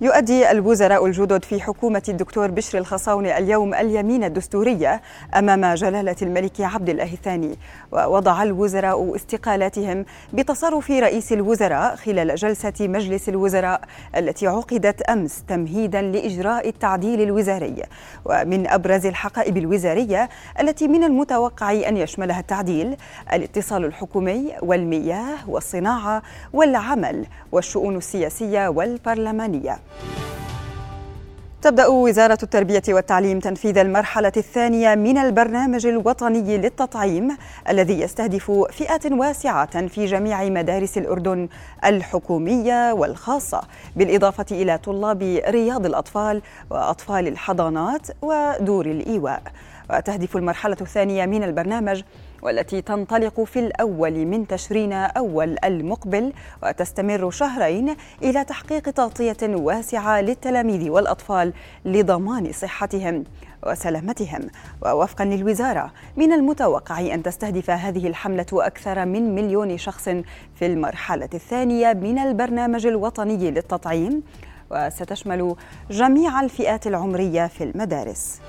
يؤدي الوزراء الجدد في حكومة الدكتور بشر الخصاوني اليوم اليمين الدستورية أمام جلالة الملك عبد الله الثاني. ووضع الوزراء استقالاتهم بتصرف رئيس الوزراء خلال جلسة مجلس الوزراء التي عقدت أمس تمهيدا لإجراء التعديل الوزاري. ومن أبرز الحقائب الوزارية التي من المتوقع أن يشملها التعديل الاتصال الحكومي والمياه والصناعة والعمل والشؤون السياسية والبرلمانية. تبدأ وزارة التربية والتعليم تنفيذ المرحلة الثانية من البرنامج الوطني للتطعيم الذي يستهدف فئات واسعة في جميع مدارس الأردن الحكومية والخاصة بالإضافة إلى طلاب رياض الأطفال وأطفال الحضانات ودور الإيواء. وتهدف المرحلة الثانية من البرنامج والتي تنطلق في الأول من تشرين أول المقبل وتستمر شهرين إلى تحقيق تغطية واسعة للتلاميذ والأطفال لضمان صحتهم وسلامتهم. ووفقا للوزارة من المتوقع أن تستهدف هذه الحملة أكثر من مليون شخص في المرحلة الثانية من البرنامج الوطني للتطعيم وستشمل جميع الفئات العمرية في المدارس.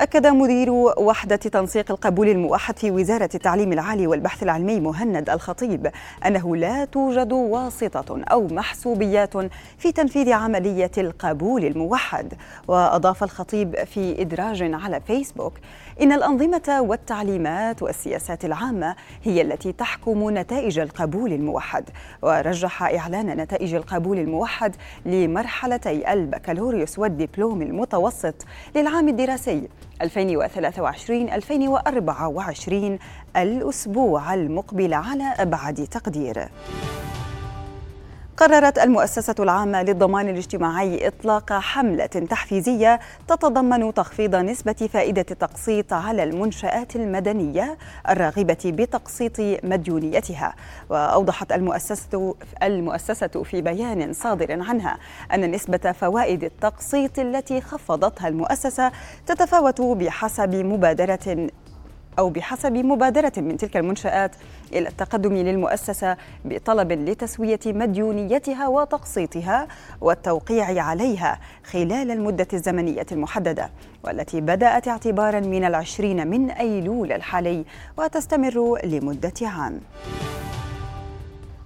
أكد مدير وحدة تنسيق القبول الموحد في وزارة التعليم العالي والبحث العلمي مهند الخطيب أنه لا توجد واسطة أو محسوبيات في تنفيذ عملية القبول الموحد. وأضاف الخطيب في إدراج على فيسبوك إن الأنظمة والتعليمات والسياسات العامة هي التي تحكم نتائج القبول الموحد. ورجح إعلان نتائج القبول الموحد لمرحلتي البكالوريوس والدبلوم المتوسط للعام الدراسي 2023 2024 الأسبوع المقبل على أبعد تقدير. قررت المؤسسة العامة للضمان الاجتماعي إطلاق حملة تحفيزية تتضمن تخفيض نسبة فائدة التقسيط على المنشآت المدنية الراغبة بتقسيط مديونيتها. وأوضحت المؤسسة المؤسسة في بيان صادر عنها أن نسبة فوائد التقسيط التي خفضتها المؤسسة تتفاوت بحسب مبادرة أو بحسب مبادرة من تلك المنشآت إلى التقدم للمؤسسة بطلب لتسوية مديونيتها وتقسيطها والتوقيع عليها خلال المدة الزمنية المحددة والتي بدأت اعتبارا من العشرين من أيلول الحالي وتستمر لمدة عام.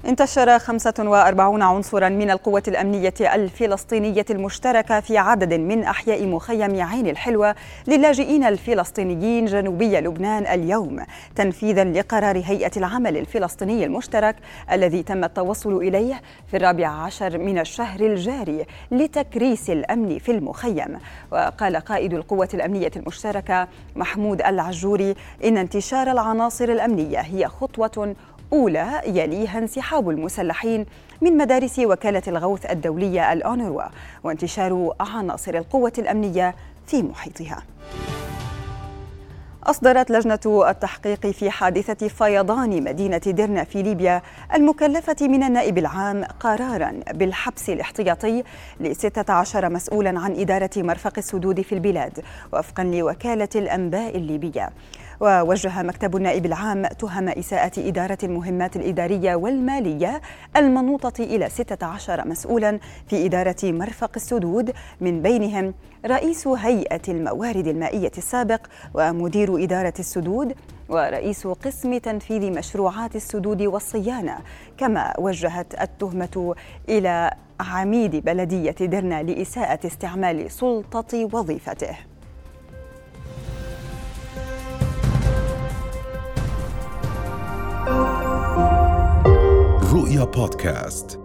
انتشر 45 عنصرا من القوة الأمنية الفلسطينية المشتركة في عدد من أحياء مخيم عين الحلوة للاجئين الفلسطينيين جنوبي لبنان اليوم تنفيذا لقرار هيئة العمل الفلسطيني المشترك الذي تم التوصل إليه في الرابع عشر من الشهر الجاري لتكريس الأمن في المخيم. وقال قائد القوة الأمنية المشتركة محمود العجوري إن انتشار العناصر الأمنية هي خطوة أولى يليها انسحاب المسلحين من مدارس وكالة الغوث الدولية الأونروا وانتشار عناصر القوة الأمنية في محيطها. أصدرت لجنة التحقيق في حادثة فيضان مدينة درنا في ليبيا المكلفة من النائب العام قرارا بالحبس الاحتياطي ل 16 مسؤولا عن إدارة مرفق السدود في البلاد وفقا لوكالة الأنباء الليبية. ووجه مكتب النائب العام تهم إساءة إدارة المهمات الإدارية والمالية المنوطة إلى 16 مسؤولا في إدارة مرفق السدود من بينهم رئيس هيئة الموارد المائية السابق ومدير إدارة السدود ورئيس قسم تنفيذ مشروعات السدود والصيانة. كما وجهت التهمة إلى عميد بلدية درنا لإساءة استعمال سلطة وظيفته. رؤيا بودكاست